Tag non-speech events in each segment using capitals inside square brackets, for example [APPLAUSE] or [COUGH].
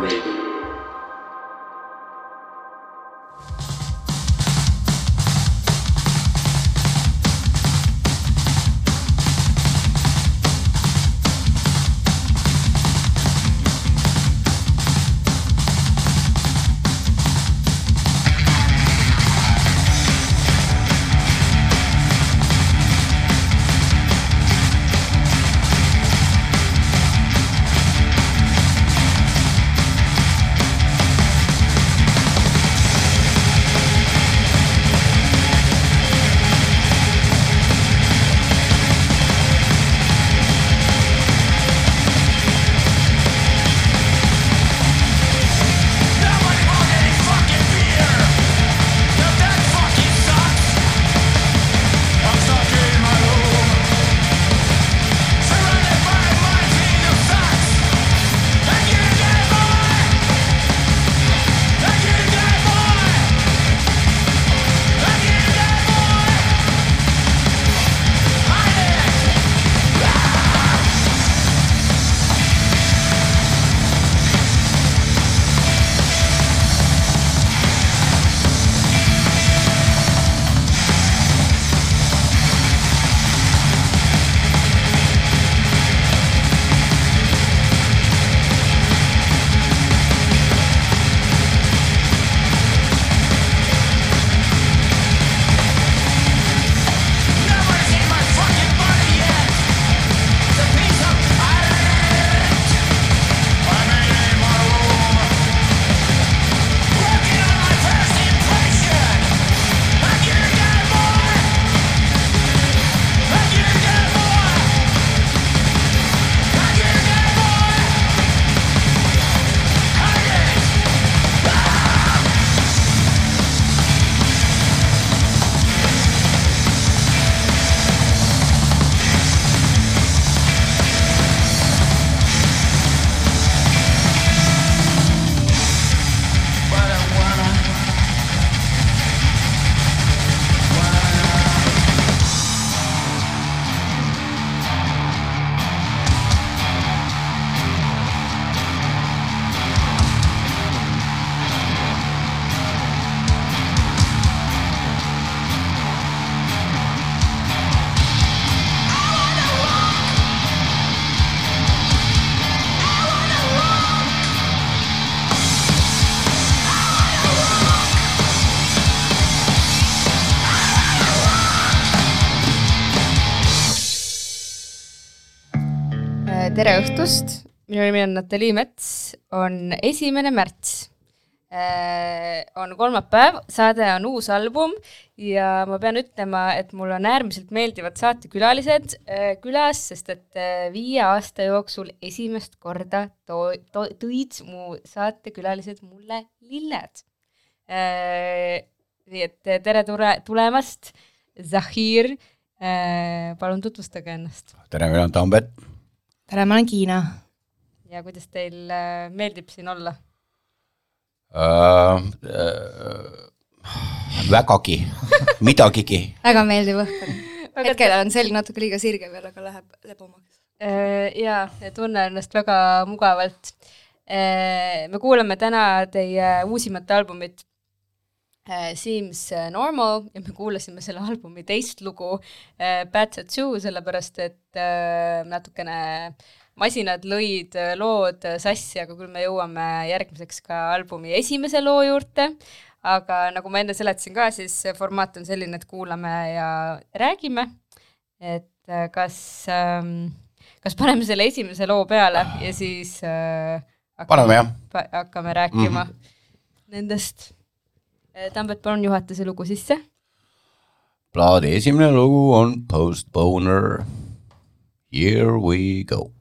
Radio. Minu nimi on Natalii Mets, on esimene märts. on kolmapäev, saade on uus album ja ma pean ütlema, et mul on äärmiselt meeldivad saatekülalised külas, sest et viie aasta jooksul esimest korda to-, to-, tõid mu saatekülalised mulle lilled. nii et tere tule, tulemast, Zahir, palun tutvustage ennast. tere, mina olen Tambet tere, ma olen Kiina. Ja kuidas teil äh, meeldib siin olla äh,? Äh, vägagi midagigi [LAUGHS] väga meeldiv õhtu. hetkel on selg natuke liiga sirge veel, aga läheb lebumaks äh,. jaa, tunnen ennast väga mugavalt äh,. me kuulame täna teie uusimat albumit äh, Seems Normal ja me kuulasime selle albumi teist lugu äh, Bad Tattoo, sellepärast et äh, natukene masinad lõid äh, lood sassi, aga küll me jõuame järgmiseks ka albumi esimese loo juurde. aga nagu ma enne seletasin ka, siis formaat on selline, et kuulame ja räägime. et äh, kas ähm,, kas paneme selle esimese loo peale ja siis äh, hakkame, paneme jah. hakkame rääkima mm -hmm. nendest. Tambet, palun juhata see lugu sisse. plaadi esimene lugu on Postponer. Here we go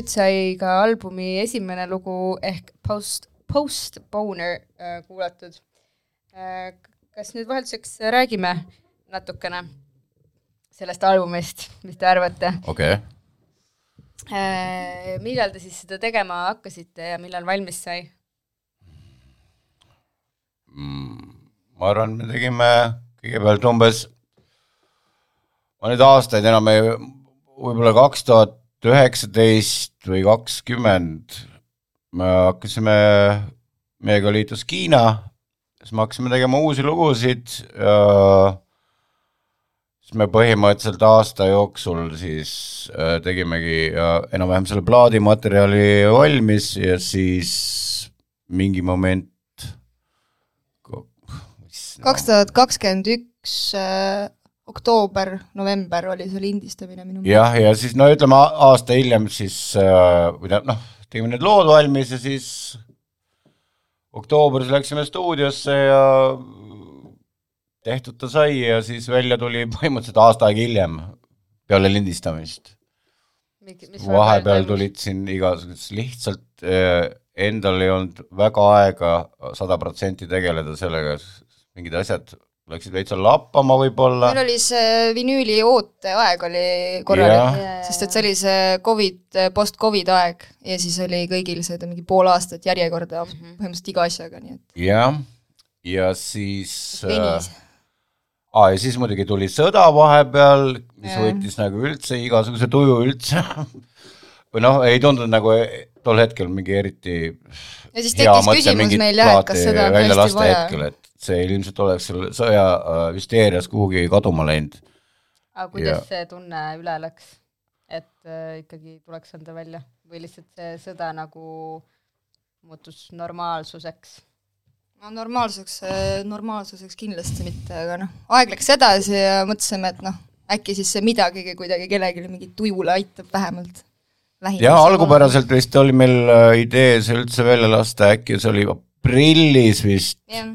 nüüd sai ka albumi esimene lugu ehk Post, Postponer äh, kuulatud äh,. kas nüüd vahelduseks räägime natukene sellest albumist, mis te arvate okei okay., äh,? millal te siis seda tegema hakkasite ja millal valmis sai? Mm, ma arvan, me tegime kõigepealt umbes, ma nüüd aastaid enam ei, võib-olla kaks tuhat üheksateist või kakskümmend me hakkasime, meiega liitus Hiina, siis me hakkasime tegema uusi lugusid ja siis me põhimõtteliselt aasta jooksul siis äh, tegimegi äh, enam-vähem selle plaadimaterjali valmis ja siis mingi moment kaks tuhat kakskümmend üks äh, oktoober, november oli see lindistamine minu meelest. jah, ja siis no ütleme aasta hiljem siis äh, või tähendab noh, tegime need lood valmis ja siis oktoobris läksime stuudiosse ja tehtud ta sai ja siis välja tuli põhimõtteliselt aasta aega hiljem peale lindistamist. vahepeal tulid siin igasugused lihtsalt äh, endal ei olnud väga aega sada protsenti tegeleda sellega, mingid asjad läksid veitsa lappama võib-olla meil oli see vinüüli ooteaeg oli korralik, sest et see oli see Covid, post-Covid aeg ja siis oli kõigil seda mingi pool aastat järjekorda põhimõtteliselt iga asjaga, nii et jah, ja siis venis. aa, ja siis muidugi tuli sõda vahepeal, mis Jah. võttis nagu üldse igasuguse tuju üldse. [LAUGHS] või noh, ei tundunud nagu tol hetkel mingi eriti ja siis tekkis küsimus meil jah, et kas seda on tõesti lasta vaja. hetkel, et see ilmselt oleks selle sõja äh, hüsteerias kuhugi kaduma läinud. aga kuidas Ja- see tunne üle läks, et äh, ikkagi tuleks anda välja või lihtsalt see sõda nagu muutus normaalsuseks? no normaalsuseks, normaalsuseks kindlasti mitte, aga noh, aeg läks edasi ja mõtlesime, et noh, äkki siis see midagigi kuidagi kellelegi mingit tujule aitab vähemalt. jah, algupäraselt vist oli meil äh, idee see üldse välja lasta, äkki see oli aprillis vist, jah,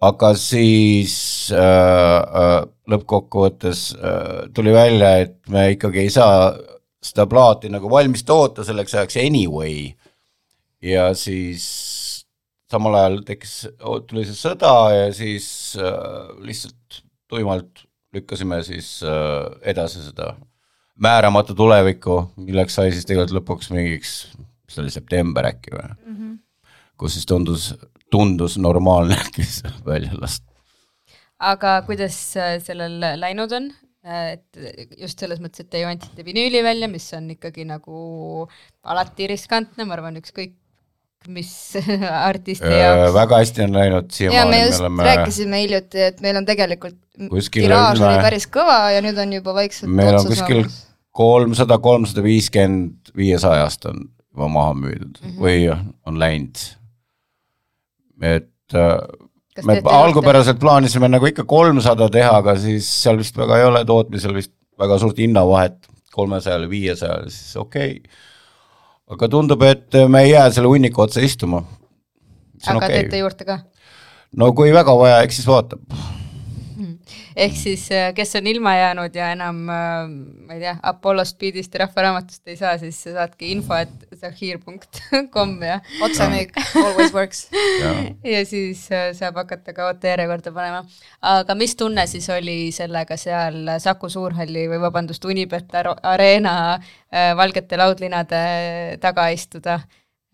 aga siis äh, äh, lõppkokkuvõttes äh, tuli välja, et me ikkagi ei saa seda plaati nagu valmis toota selleks ajaks anyway. ja siis samal ajal tekkis, tuli see sõda ja siis äh, lihtsalt tuimalt lükkasime siis äh, edasi seda määramatu tulevikku, milleks sai siis tegelikult lõpuks mingiks, mis see oli september äkki või mm, -hmm. kus siis tundus, tundus normaalne see välja lasta. aga kuidas äh, sellel läinud on? et just selles mõttes, et te ju andsite vinüüli välja, mis on ikkagi nagu alati riskantne, ma arvan, ükskõik mis [LAUGHS] artisti jaoks. Äh, väga hästi on läinud ja me siiamaani, just me oleme, rääkisime hiljuti, et meil on tegelikult Kuskil tiraaž oli päris kõva ja nüüd on juba vaikselt meil on kuskil kolmsada, kolmsada viiskümmend viiesajast on juba maha müüdud mm. -hmm. või on läinud. Et äh, Kas me algupäraselt plaanisime nagu ikka kolmsada teha, aga siis seal vist väga ei ole tootmisel vist väga suurt hinnavahet, kolmesajale, viiesajale, siis okei okay.. aga tundub, et me ei jää selle hunniku otsa istuma. aga okei teete okay.. juurde ka? no kui väga vaja, eks siis vaatab. ehk siis, kes on ilma jäänud ja enam, ma ei tea, Apollo Speedist ja Rahvaraamatust ei saa, siis saatke info, et zahir.com [LAUGHS] ja otsemüük always works. ja siis äh, saab hakata ka ootejärjekorda panema. aga mis tunne siis oli sellega seal Saku Suurhalli või vabandust, Unibet Arena äh, valgete laudlinade taga istuda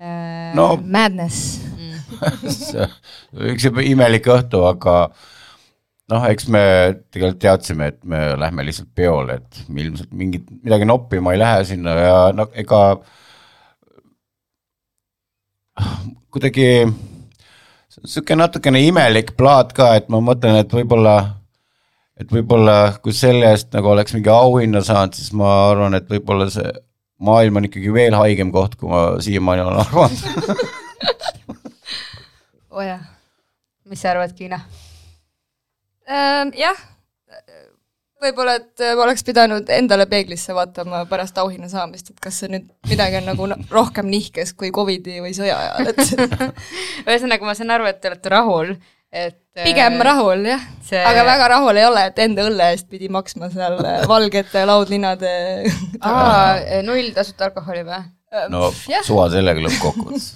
äh,? no Madness. [LAUGHS] üks imelik õhtu, aga noh, eks me tegelikult teadsime, et me lähme lihtsalt peole, et me ilmselt mingit, midagi noppima ei lähe sinna ja no ega kuidagi niisugune natukene imelik plaat ka, et ma mõtlen, et võib-olla, et võib-olla kui selle eest nagu oleks mingi auhinna saanud, siis ma arvan, et võib-olla see maailm on ikkagi veel haigem koht, kui ma siiamaani olen arvanud. oo jah. mis sa arvad, Kiina? Ähm, jah, võib-olla, et ma oleks pidanud endale peeglisse vaatama pärast auhinna saamist, et kas see nüüd midagi on nagu rohkem nihkes kui Covidi või sõja ajal, et [LAUGHS] ühesõnaga, ma saan aru, et te olete rahul et pigem äh, rahul jah see- aga väga rahul ei ole, et enda õlle eest pidi maksma seal äh, valgete laudlinnade [LAUGHS] aa, [LAUGHS] null tasuta alkoholi või? no jah, suva sellega lõppkokkuvõttes.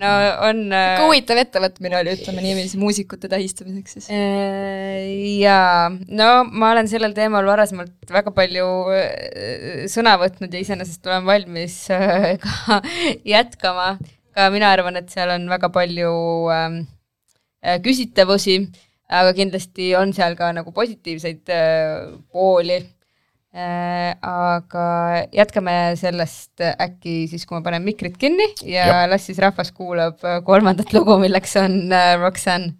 No on äh, ikka huvitav ettevõtmine oli, ütleme niiviisi, muusikute tähistamiseks siis. Äh, jaa, no ma olen sellel teemal varasemalt väga palju äh, sõna võtnud ja iseenesest olen valmis äh, ka [LAUGHS] jätkama. ka mina arvan, et seal on väga palju ähm, äh, küsitavusi, aga kindlasti on seal ka nagu positiivseid äh, pooli äh,. Aga jätkame sellest äkki siis, kui ma panen mikrid kinni ja, ja. las siis rahvas kuulab äh, kolmandat lugu, milleks on äh. Roxanne,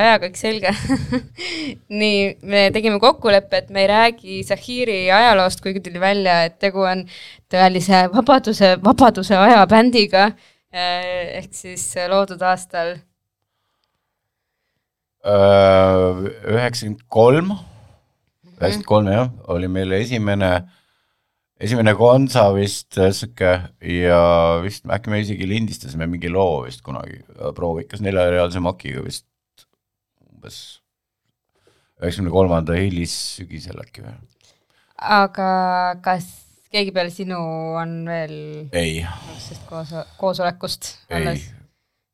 jaa, kõik selge. [LAUGHS] nii, me tegime kokkuleppe, et me ei räägi Zahiri ajaloost, kuigi tuli välja, et tegu on tõelise vabaduse, vabaduse aja bändiga. ehk siis loodud aastal üheksakümmend kolm, üheksakümmend kolm jah, oli meil esimene, esimene kontsa vist äh, sihuke ja vist äkki me isegi lindistasime mingi loo vist kunagi, proovikas neljarealise makiga vist umbes üheksakümne kolmanda hilissügisel äkki või? aga kas keegi peale sinu on veel ei, sellest koos, koosolekust ei alles?,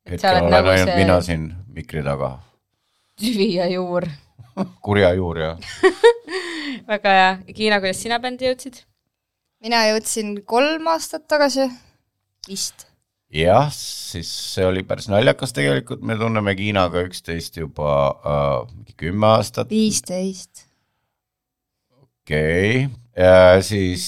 et hetkel olen nagu ainult mina see siin mikri taga, tüvi ja juur. [LAUGHS] kurja juur ja [LAUGHS] väga hea, Kiina, kuidas sina bändi jõudsid? mina jõudsin kolm aastat tagasi, vist. jah, siis see oli päris naljakas tegelikult, me tunneme Hiinaga üksteist juba äh, mingi kümme aastat, viisteist. okei okay., siis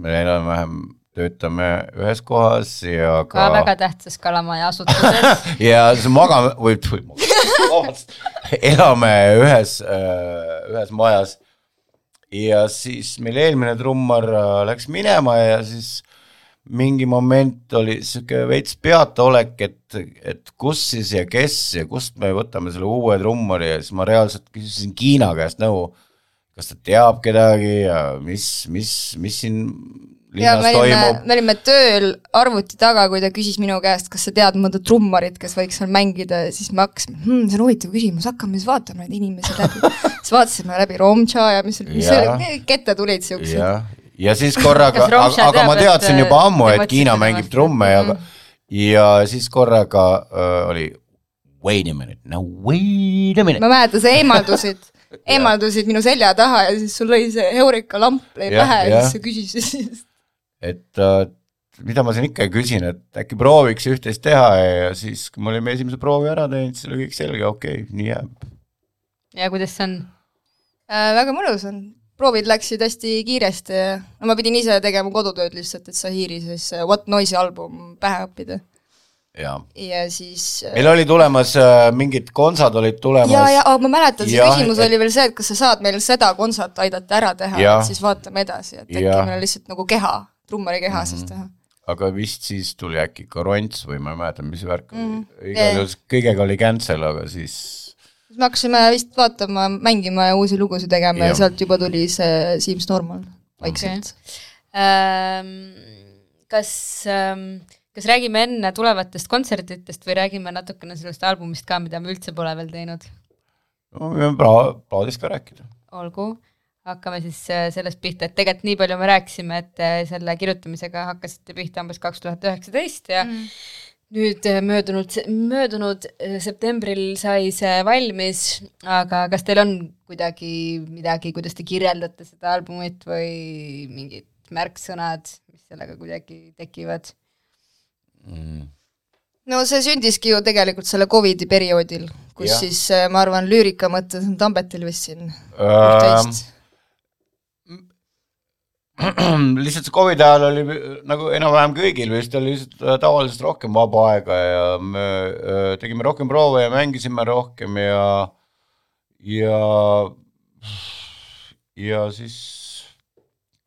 me enam-vähem töötame ühes kohas ja ka ka väga tähtsas Kalamaja asutuses. [LAUGHS] ja siis magame või või- vabandust, elame ühes, ühes majas. ja siis meil eelmine trummar äh, läks minema ja siis mingi moment oli sihuke veits peataolek, et, et kus siis ja kes ja kust me võtame selle uue trummari ja siis ma reaalselt küsisin Kiina käest nõu, kas ta teab kedagi ja mis, mis, mis siin ja linnas me olime, toimub. me olime tööl arvuti taga, kui ta küsis minu käest, kas sa tead mõnda trummarit, kes võiks seal mängida ja siis me hakkasime hm,, see on huvitav küsimus, hakkame siis vaatama neid inimesi läbi. [LAUGHS] siis vaatasime läbi Romcha ja mis, mis oli, kette tulid siuksed. Ja siis korraga, aga, aga ma teadsin juba ammu, et Kiina mängib trumme ja, ja siis korraga äh, oli wait a minute, no wait a minute. ma mäletan, sa eemaldusid, [LAUGHS] eemaldusid minu selja taha ja siis sul lõi see Eureka lamp lõi pähe ja jah. siis sa küsisid. et äh, mida ma siin ikka küsin, et äkki prooviks üht-teist teha ja siis, kui me olime esimese proovi ära teinud, siis oli kõik selge, okei okay,, nii jääb. ja kuidas see on? Äh, väga mõnus on, proovid läksid hästi kiiresti. Ja no ma pidin ise tegema kodutööd lihtsalt, et Sahiri siis äh, What Noise'i album pähe õppida. Ja ja siis äh, meil oli tulemas äh, mingid kontsad olid tulemas. ja, ja ma mäletan, see Jah, küsimus et- oli veel see, et kas sa saad meil seda kontsert aidata ära teha, et siis vaatame edasi, et äkki meil on lihtsalt nagu keha, trummari keha siis teha. aga vist siis tuli äkki ka ronts või ma ei mäleta, mis värk Mm, mm,, juhul kõigega oli cancel, aga siis siis me hakkasime vist vaatama, mängima ja uusi lugusid tegema ja, ja sealt juba tuli see Seems Normal vaikselt Ähm, kas ähm,, kas räägime enne tulevatest kontsertidest või räägime natukene sellest albumist ka, mida me üldse pole veel teinud? no, me võime pla- plaadist ka rääkida. olgu, hakkame siis äh, sellest pihta, et tegelikult nii palju me rääkisime, et äh, selle kirjutamisega hakkasite pihta umbes kaks tuhat üheksateist ja mm. Nüüd äh, möödunud, möödunud äh, septembril sai see valmis, aga kas teil on kuidagi midagi, kuidas te kirjeldate seda albumit või mingid märksõnad, mis sellega kuidagi tekivad? no see sündiski ju tegelikult selle Covidi perioodil, kus ja. siis äh, ma arvan, lüürika mõttes on Tambetil vist siin Ähm, üht-teist. [CLEARS THROAT] lihtsalt see Covidi ajal oli nagu enam-vähem kõigil vist oli lihtsalt äh, tavalisest rohkem vaba aega ja me äh, tegime rohkem proove ja mängisime rohkem ja, ja, ja siis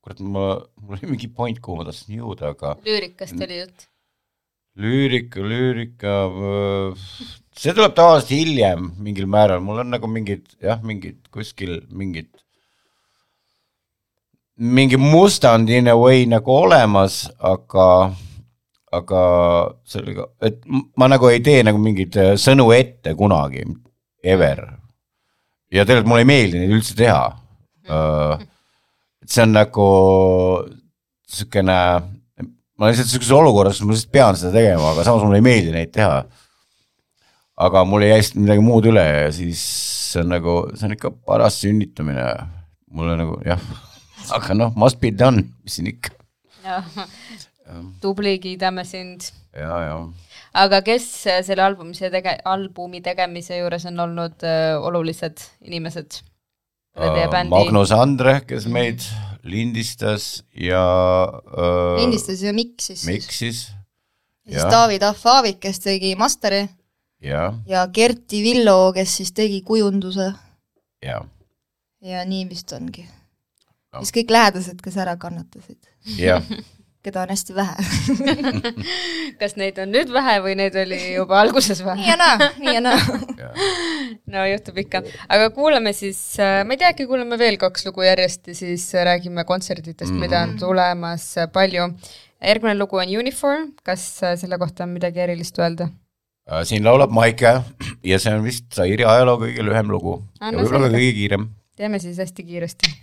kurat, ma, mul oli mingi point, kuhu ma tahtsin jõuda, aga lüürikast oli jutt. lüürika, lüürika, see tuleb tavaliselt hiljem mingil määral, mul on nagu mingid jah, mingid kuskil mingid mingi mustand in a way nagu olemas, aga, aga sellega, et ma nagu ei tee nagu mingeid äh, sõnu ette kunagi, ever. ja tegelikult mulle ei meeldi neid üldse teha uh,. see on nagu siukene, ma lihtsalt sihukeses olukorras, ma lihtsalt pean seda tegema, aga samas mulle ei meeldi neid teha. aga mul ei lihtsalt midagi muud üle ja siis see on nagu, see on ikka paras sünnitamine. mulle nagu jah, aga noh, must be done, mis siin ikka. tubli, kiidame sind. Ja, ja. Aga kes äh, selle albumise tege-, albumi tegemise juures on olnud äh, olulised inimesed? Äh, Magnus Andre, kes meid lindistas ja äh, lindistas ja miksis. miksis. Ja siis. Taavi Tahv Aavik, kes tegi masteri. Jah, ja Kerti Villo, kes siis tegi kujunduse. Ja, ja nii vist ongi Jah.. siis kõik lähedased, kes ära kannatasid, jah, [LAUGHS] keda on hästi vähe. [LAUGHS] kas neid on nüüd vähe või neid oli juba alguses nii vähe? ja naa, nii ja naa. [LAUGHS] no juhtub ikka, aga kuulame siis, ma ei tea, äkki kuulame veel kaks lugu järjest ja siis räägime kontsertidest mm, -hmm. mida on tulemas palju. järgmine lugu on Uniform, kas äh, selle kohta on midagi erilist öelda? siin laulab Maike ja see on vist Zairi ajaloo kõige lühem lugu Ah, ja no võib-olla ka kõige kiirem. teeme siis hästi kiiresti.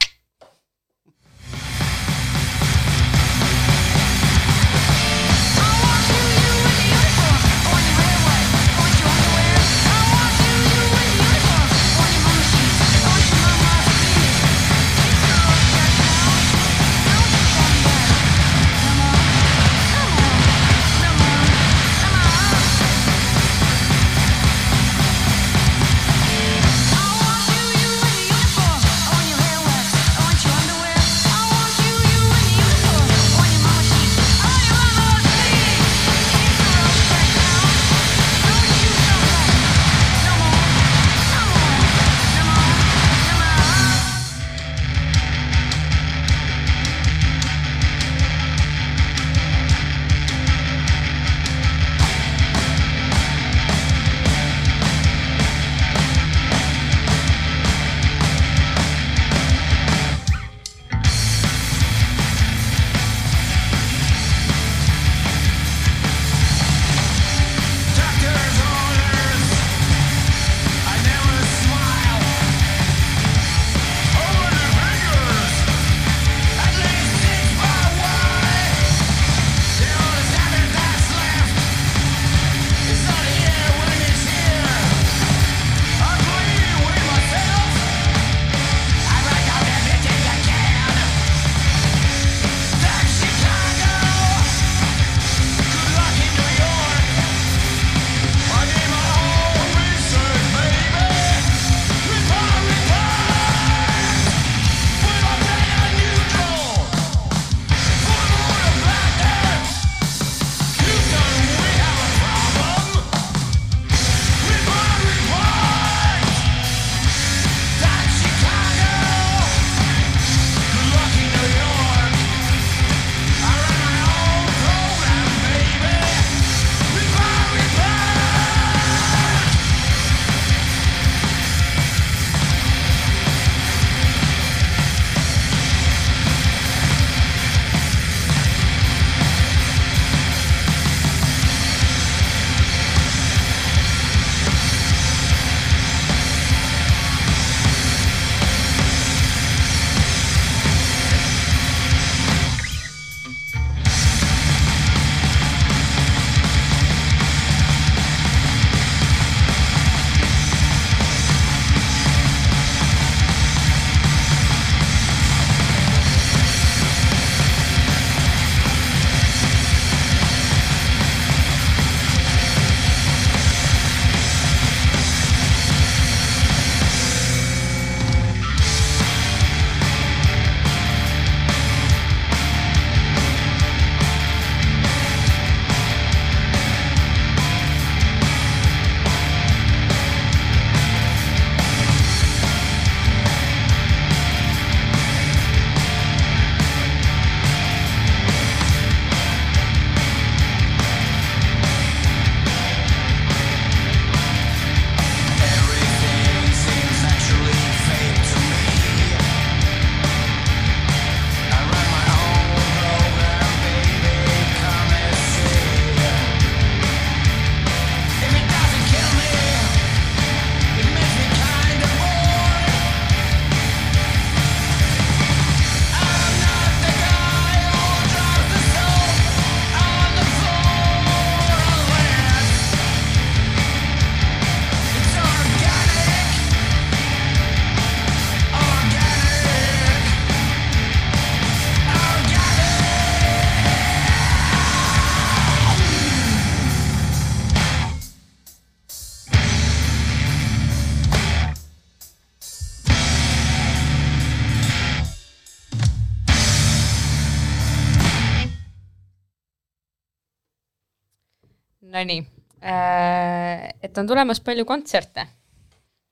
Nonii, äh, et on tulemas palju kontserte.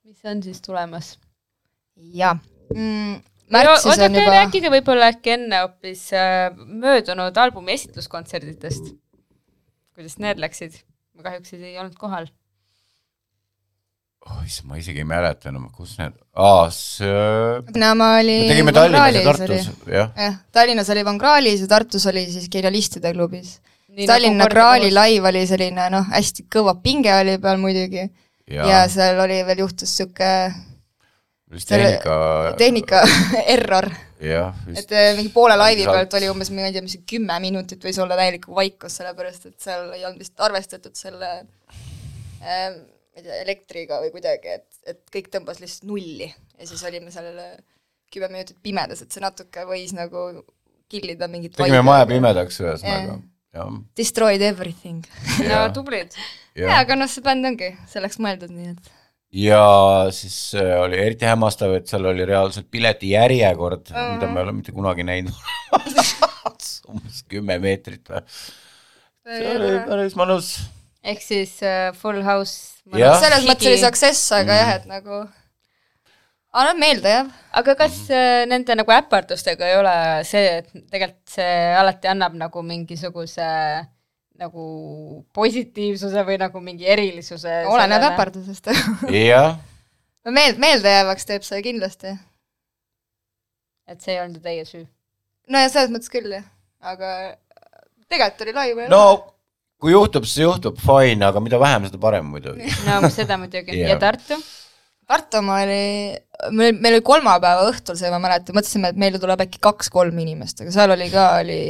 mis on siis tulemas? jaa mm,. märtsis on juba, rääkige võib-olla äkki enne hoopis äh, möödunud albumi esitluskontserditest. kuidas need läksid? ma kahjuks ei olnud kohal. oh issand, ma isegi ei mäleta enam, kus need, aa, see, Gnama oli me tegime Tallinnas ja. Tartus, jah. jah, Tallinnas oli Von Krahlis ja Tartus oli siis Genialistide klubis. Tallinna Krahli live oli selline noh, hästi kõva pinge oli peal muidugi. Ja, ja seal oli veel juhtus sihuke tehnika, tehnika [LAUGHS] error, et eh, mingi poole laivi Sealt- pealt oli umbes, ma ei tea, mis kümme minutit võis olla täielik vaikus, sellepärast et seal ei olnud vist arvestatud selle ähm, ma ei tea, elektriga või kuidagi, et, et kõik tõmbas lihtsalt nulli. Ja siis olime seal kümme minutit pimedas, et see natuke võis nagu killida mingit tegime maja. pimedaks ühesõnaga, jah. Destroyed everything. [LAUGHS] no ja, tublid. jaa, aga noh, see bänd ongi selleks mõeldud, nii et ja siis äh, oli eriti hämmastav, et seal oli reaalselt piletijärjekord, mida me ei ole mitte kunagi näinud. [LAUGHS] umbes kümme meetrit või? see oli päris mõnus. ehk siis uh, Full House. Selles mõttes oli success, aga Mm. jah, et nagu aga noh, meelde jääb. aga kas äh, nende nagu äpardustega ei ole see, et tegelikult see alati annab nagu mingisuguse nagu positiivsuse või nagu mingi erilisuse? oleneb. äpardusest. jah, [LAUGHS] no meeld-, meeldejäävaks teeb see kindlasti. et see ei olnud ju teie süü. no ja selles mõttes küll jah, aga tegelikult oli laiv ja no kui juhtub, siis juhtub, fine, aga mida vähem, seda parem muidugi. no seda muidugi Jah. ja Tartu? Tartu oma oli, meil, meil oli kolmapäeva õhtul see, ma mäletan, mõtlesime, et meile tuleb äkki kaks-kolm inimest, aga seal oli ka, oli,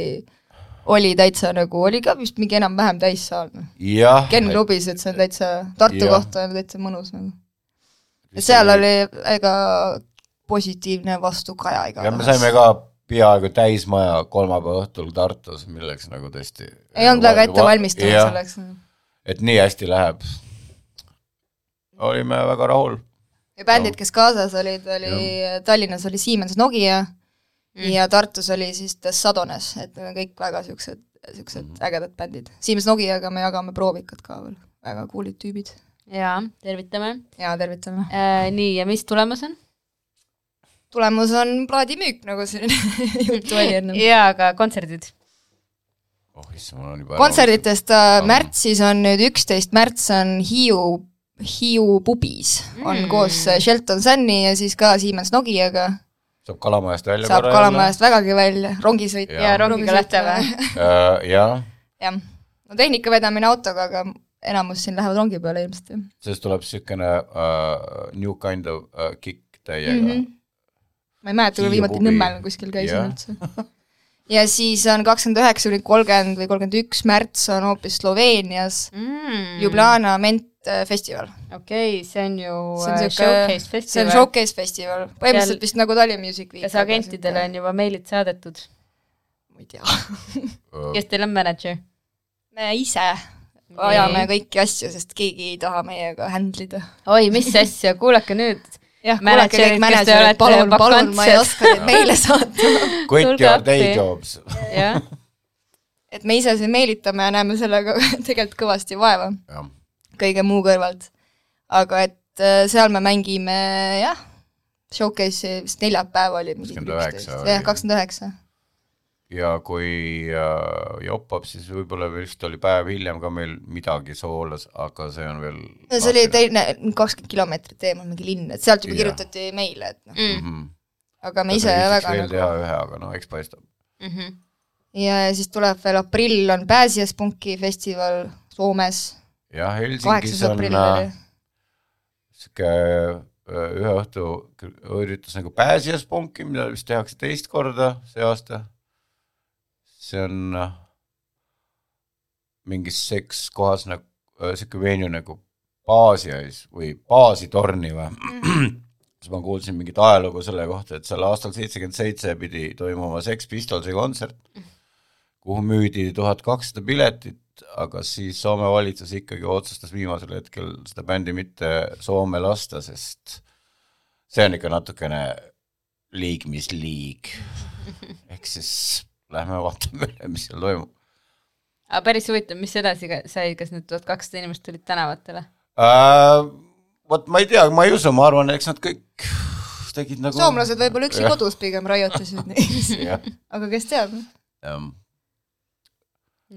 oli täitsa nagu, oli ka vist mingi enam-vähem täissaal. jah. Ken klubis, et see on täitsa, Tartu Jah. kohta on täitsa mõnus nagu. ja seal oli ega positiivne vastukaja ja me igatahes. saime ka peaaegu täismaja kolmapäeva õhtul Tartus, milleks nagu tõesti ei olnud väga ette valmistunud selleks. et nii hästi läheb. olime väga rahul. Ja bändid, kes kaasas olid, oli Tallinnas oli Siemens Nokia mm. ja Tartus oli siis The Sadones, et need on kõik väga siuksed, siuksed mm. ägedad bändid. Siemens Nokiaga me jagame proovikat ka veel, väga cool'id tüübid. jaa, tervitame ja tervitame. äh,. nii, ja mis tulemus on? tulemus on plaadimüük, nagu siin [LAUGHS] juttu oli ennem. jaa, aga kontserdid? oh issand, mul on juba kontserditest äh, märtsis on nüüd üksteist märts on Hiiu, Hiiu pubis on Mm. koos äh, Shelton Sunny ja siis ka Siemens Nokiaga. saab Kalamajast välja saab Kalamajast vägagi välja, rongisõit. Jaa. ja rongiga lähete või? [LAUGHS] äh,. jah, jah, no tehnika vedamine autoga, aga enamus siin lähevad rongi peale ilmselt jah sellest tuleb niisugune uh, new kind of uh, kick täiega mm. mm. -hmm. ma ei mäleta, kui viimati. Nõmmel kuskil käisin Jah. üldse. [LAUGHS] ja siis on kakskümmend üheksa kuni kolmkümmend või kolmkümmend üks märts on hoopis Sloveenias mm. Ljubljana Ment äh, festival. okei okay,, see on ju see on äh, siuke, showcase see on festival. showcase festival, põhimõtteliselt Seal- vist nagu Tallinn Music Week. kas agentidele on juba meilid saadetud? ma ei tea. Uh, kes teil on mänedžer? me ise ajame kõiki asju, sest keegi ei taha meiega handle ida. oi, mis asja, kuulake nüüd. jah, kuulake kõik mänedžerid, palun, palun, ma ei oska neid meile [LAUGHS] saata. quit your day jobs. jah, et me ise siin meelitame ja näeme sellega [LAUGHS] tegelikult kõvasti vaeva jah, kõige muu kõrvalt. aga et äh, seal me mängime jah, showcase'i vist neljapäev oli. 29 oli. jah, kakskümmend üheksa. ja kui uh, joppab, siis võib-olla vist oli päev hiljem ka meil midagi soolas, aga see on veel no see oli teine, kakskümmend kilomeetrit eemal mingi linn, et sealt juba Jah. kirjutati meile, et noh, mm. mm. -hmm. aga me ise väga veel nagu teha ühe, aga no eks paistab. Mm -hmm. ja siis tuleb veel aprill on Pääsijas punki festival Soomes, jah, Helsingis on äh,. sihuke äh, ühe õhtu üritus nagu Pääsijas punki, mida vist tehakse teist korda see aasta. see on äh, mingis seks kohas nagu sihuke venue nagu Baasiais või Baasitorni või [CLEARS THROAT] siis ma kuulsin mingit ajalugu selle kohta, et seal aastal seitsekümmend seitse pidi toimuma Sex Pistolsi kontsert, kuhu müüdi tuhat kakssada piletit, aga siis Soome valitsus ikkagi otsustas viimasel hetkel seda bändi mitte Soome lasta, sest see on ikka natukene liig, mis liig. ehk siis lähme vaatame üle, mis seal toimub. aga päris huvitav, mis edasi sai, kas need tuhat kakssada inimest tulid tänavatele? uh,. vot ma ei tea, ma ei usu, ma arvan, eks nad kõik tegid nagu. soomlased võib-olla üksi kodus pigem raiutasid neid, [LAUGHS] aga kes teab. jah.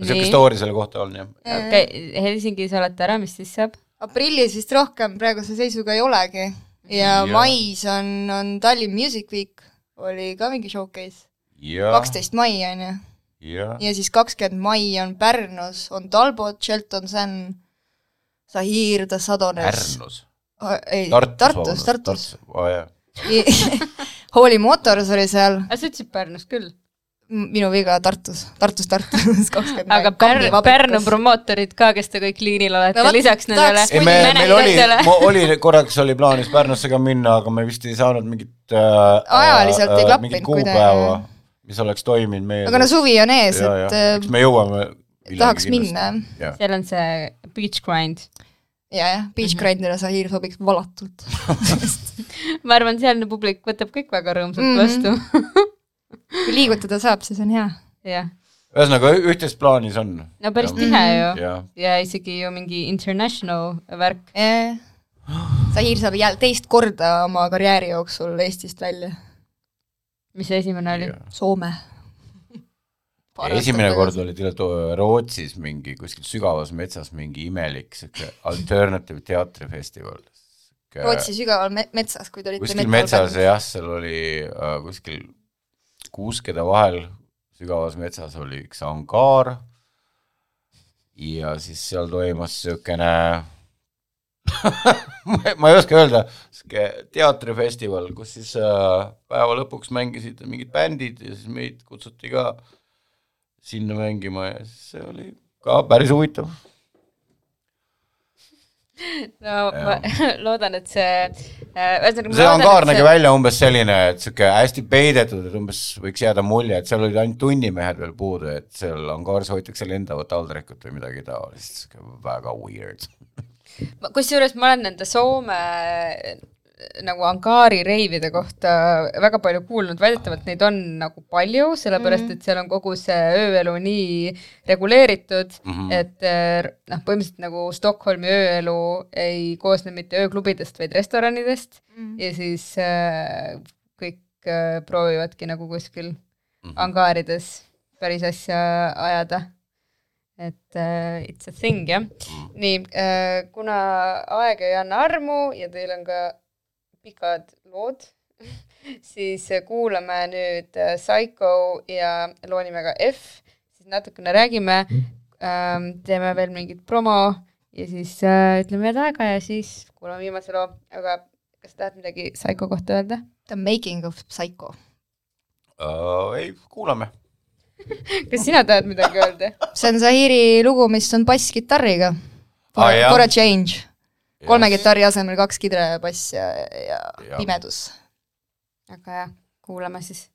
Siuke story selle kohta on jah. okei, Helsingis olete ära, mis siis saab? aprillis vist rohkem praeguse seisuga ei olegi ja Jah. mais on, on Tallinn Music Week, oli ka mingi showcase, ja, kaksteist mai on ju. ja, ja siis kakskümmend mai on Pärnus, on Talbot, Shelton Sen, Zahir, The Sadones. Pärnus. ei, Tartus, Tartus, Tartus. oh,. Holy Motors oli seal, aga sa ütlesid Pärnus küll. Minu viga Tartus, Tartus, Tartus [LAUGHS] kakskümmend aga Pärnu, Pärnu promootorid ka, kes te kõik liinil olete No lisaks nendele ei, me, meil oli oli korraks oli plaanis Pärnusse ka minna, aga me vist ei saanud mingit äh, Ajaliselt ei klappinud mingit kuidagi. kuupäeva, mis oleks toiminud meie aga no suvi on ees, et eks me jõuame äh, tahaks minna. jah, seal on see beach grind. ja, jah, Beach Grindile Zahir sobiks valatult. [LAUGHS] ma arvan, sealne publik võtab kõik väga rõõmsalt Mhm. vastu. [LAUGHS] kui liigutada saab, siis on hea. jah, ühesõnaga üht-teist plaanis on. no päris tihe ju. jah, ja isegi ju mingi international värk. Zahir saab jälle teist korda oma karjääri jooksul Eestist välja. mis see esimene oli? Soome. esimene kord oli tegelikult Rootsis mingi kuskil sügavas metsas mingi imelik siuke alternative teatrifestival. Rootsi sügaval me metsas, kui te olite kuskil metsas jah, seal oli äh, kuskil kuuskede vahel sügavas metsas oli üks angaar ja siis seal toimus niisugune [LAUGHS] ma ei oska öelda, sihuke teatrifestival, kus siis äh, päeva lõpuks mängisid mingid bändid ja siis meid kutsuti ka sinna mängima ja siis see oli ka päris huvitav. No ma [LAUGHS] loodan, et see äh, see angaar nägi välja umbes selline, et sihuke hästi peidetud, et umbes võiks jääda mulje, et seal olid ainult tunnimehed veel puudu, et seal angaaris hoitakse lendavat taldrikut või midagi taolist, väga weird. kusjuures ma olen nende Soome nagu angaari reivide kohta väga palju kuulnud, väidetavalt neid on nagu palju, sellepärast Mhm. et seal on kogu see ööelu nii reguleeritud mm, Mhm. -hmm. et äh, noh, põhimõtteliselt nagu Stockholmi ööelu ei koosne mitte ööklubidest, vaid restoranidest mm -hmm. ja siis äh, kõik äh, proovivadki nagu kuskil mm Mhm. -hmm. angaarides päris asja ajada et uh, it's a thing jah mm.. nii uh,, kuna aeg ei anna armu ja teil on ka pikad lood, [LAUGHS] siis äh, kuulame nüüd äh, Psycho ja loo nimega F, siis natukene räägime ähm,, teeme veel mingit promo ja siis äh, ütleme head aega ja siis kuulame viimase loo, aga kas tahad midagi Psycho kohta öelda? The making of Psycho. Uh, ei, kuulame. [LAUGHS] kas sina tahad midagi öelda? see on Zahiri lugu, mis on basskitarriga for, Ah, for a change. Kolme kitarri asemel kaks kidre, bass ja, ja Jah. pimedus. väga hea, kuulame siis.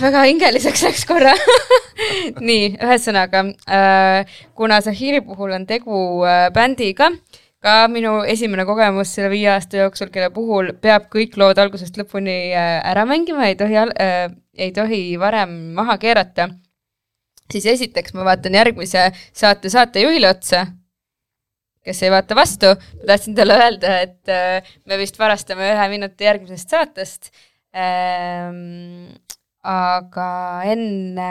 Väga hingeliseks läks korra [LAUGHS] nii, ühesõnaga äh, kuna Zahiri puhul on tegu äh, bändiga, ka minu esimene kogemus selle viie aasta jooksul, kelle puhul peab kõik lood algusest lõpuni äh, ära mängima, ei tohi äh,, ei tohi varem maha keerata, siis esiteks ma vaatan järgmise saate saatejuhile otsa, kes ei vaata vastu, ma tahtsin talle öelda, et äh, me vist varastame ühe minuti järgmisest saatest ähm,. Aga enne,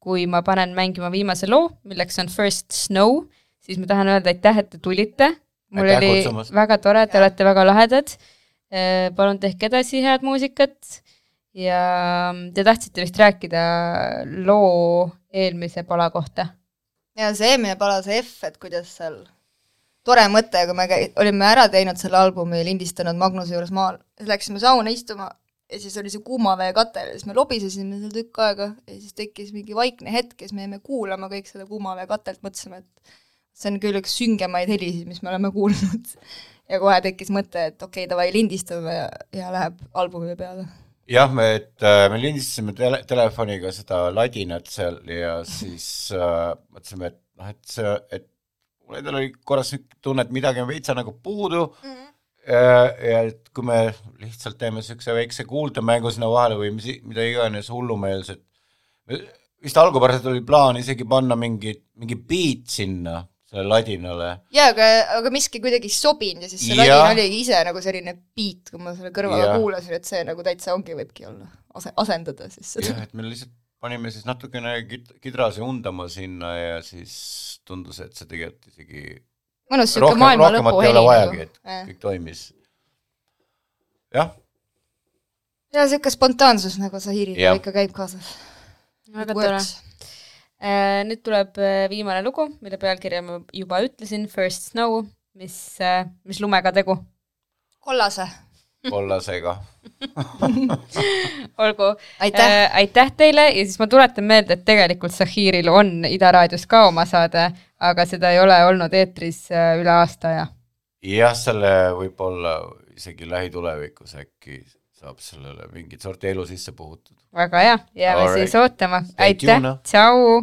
kui ma panen mängima viimase loo, milleks on First Snow, siis ma tahan öelda aitäh, et te tulite. mul Aitäh oli kutsumast. väga tore, te olete väga lahedad. palun tehke edasi head muusikat ja te tahtsite vist rääkida loo eelmise pala kohta ja see eelmine pala, see F, et kuidas seal tore mõte, kui me käi- olime ära teinud selle albumi, lindistanud Magnuse juures maal, läksime sauna istuma ja siis oli see kuuma vee katel ja siis me lobisesime seal tükk aega ja siis tekkis mingi vaikne hetk ja siis me jäime kuulama kõik seda kuuma vee katelt, mõtlesime, et see on küll üks süngemaid helisid, mis me oleme [LAUGHS] kuulnud. ja kohe tekkis mõte, et okei okay,, davai, lindistame ja, ja läheb albumi peale. jah, me, et äh, me lindistasime tele, telefoniga seda ladinat seal ja siis äh, mõtlesime, et noh, et see, et mul endal oli korras tunne, et midagi on veitsa nagu puudu mm. -hmm. ja et kui me lihtsalt teeme niisuguse väikse kuuldemängu sinna vahele või mis, mida iganes hullumeelset, vist algupäraselt oli plaan isegi panna mingi, mingi beat sinna, sellele ladinale jaa, aga, aga miski kuidagi ei sobinud ja siis see Jah. ladin oligi ise nagu selline beat, kui ma selle kõrvale kuulasin, et see nagu täitsa ongi, võibki olla, ase-, asendada siis seda jah, et me lihtsalt panime siis natukene kid-, kidrasi undama sinna ja siis tundus, et see tegelikult isegi mõnus rohkem, maailma lõpu heli et Jah. kõik toimis. jah, ja siuke spontaansus nagu Zahiriga ikka käib kaasas. väga tore. nüüd tuleb äh, viimane lugu, mille pealkirja ma juba ütlesin, First Snow, mis, mis lumega tegu. kollase, kollasega. [LAUGHS] olgu, aitäh äh,. aitäh teile ja siis ma tuletan meelde, et tegelikult Zahiril on Ida raadios ka oma saade, aga seda ei ole olnud eetris äh, üle aasta aja. jah, selle võib-olla isegi lähitulevikus äkki saab sellele mingit sorti elu sisse puhutud. väga hea, jääme Alright. siis ootama, Stay aitäh. tšau